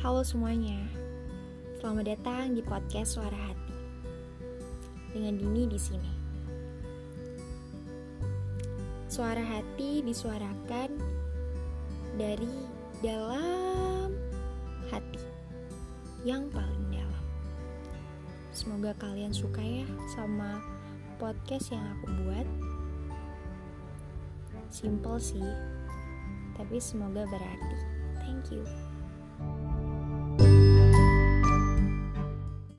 Halo semuanya, selamat datang di podcast Suara Hati. Dengan Dini di sini. Suara hati disuarakan dari dalam hati yang paling dalam. Semoga kalian suka ya sama podcast yang aku buat. Simple sih, tapi semoga berarti. Thank you.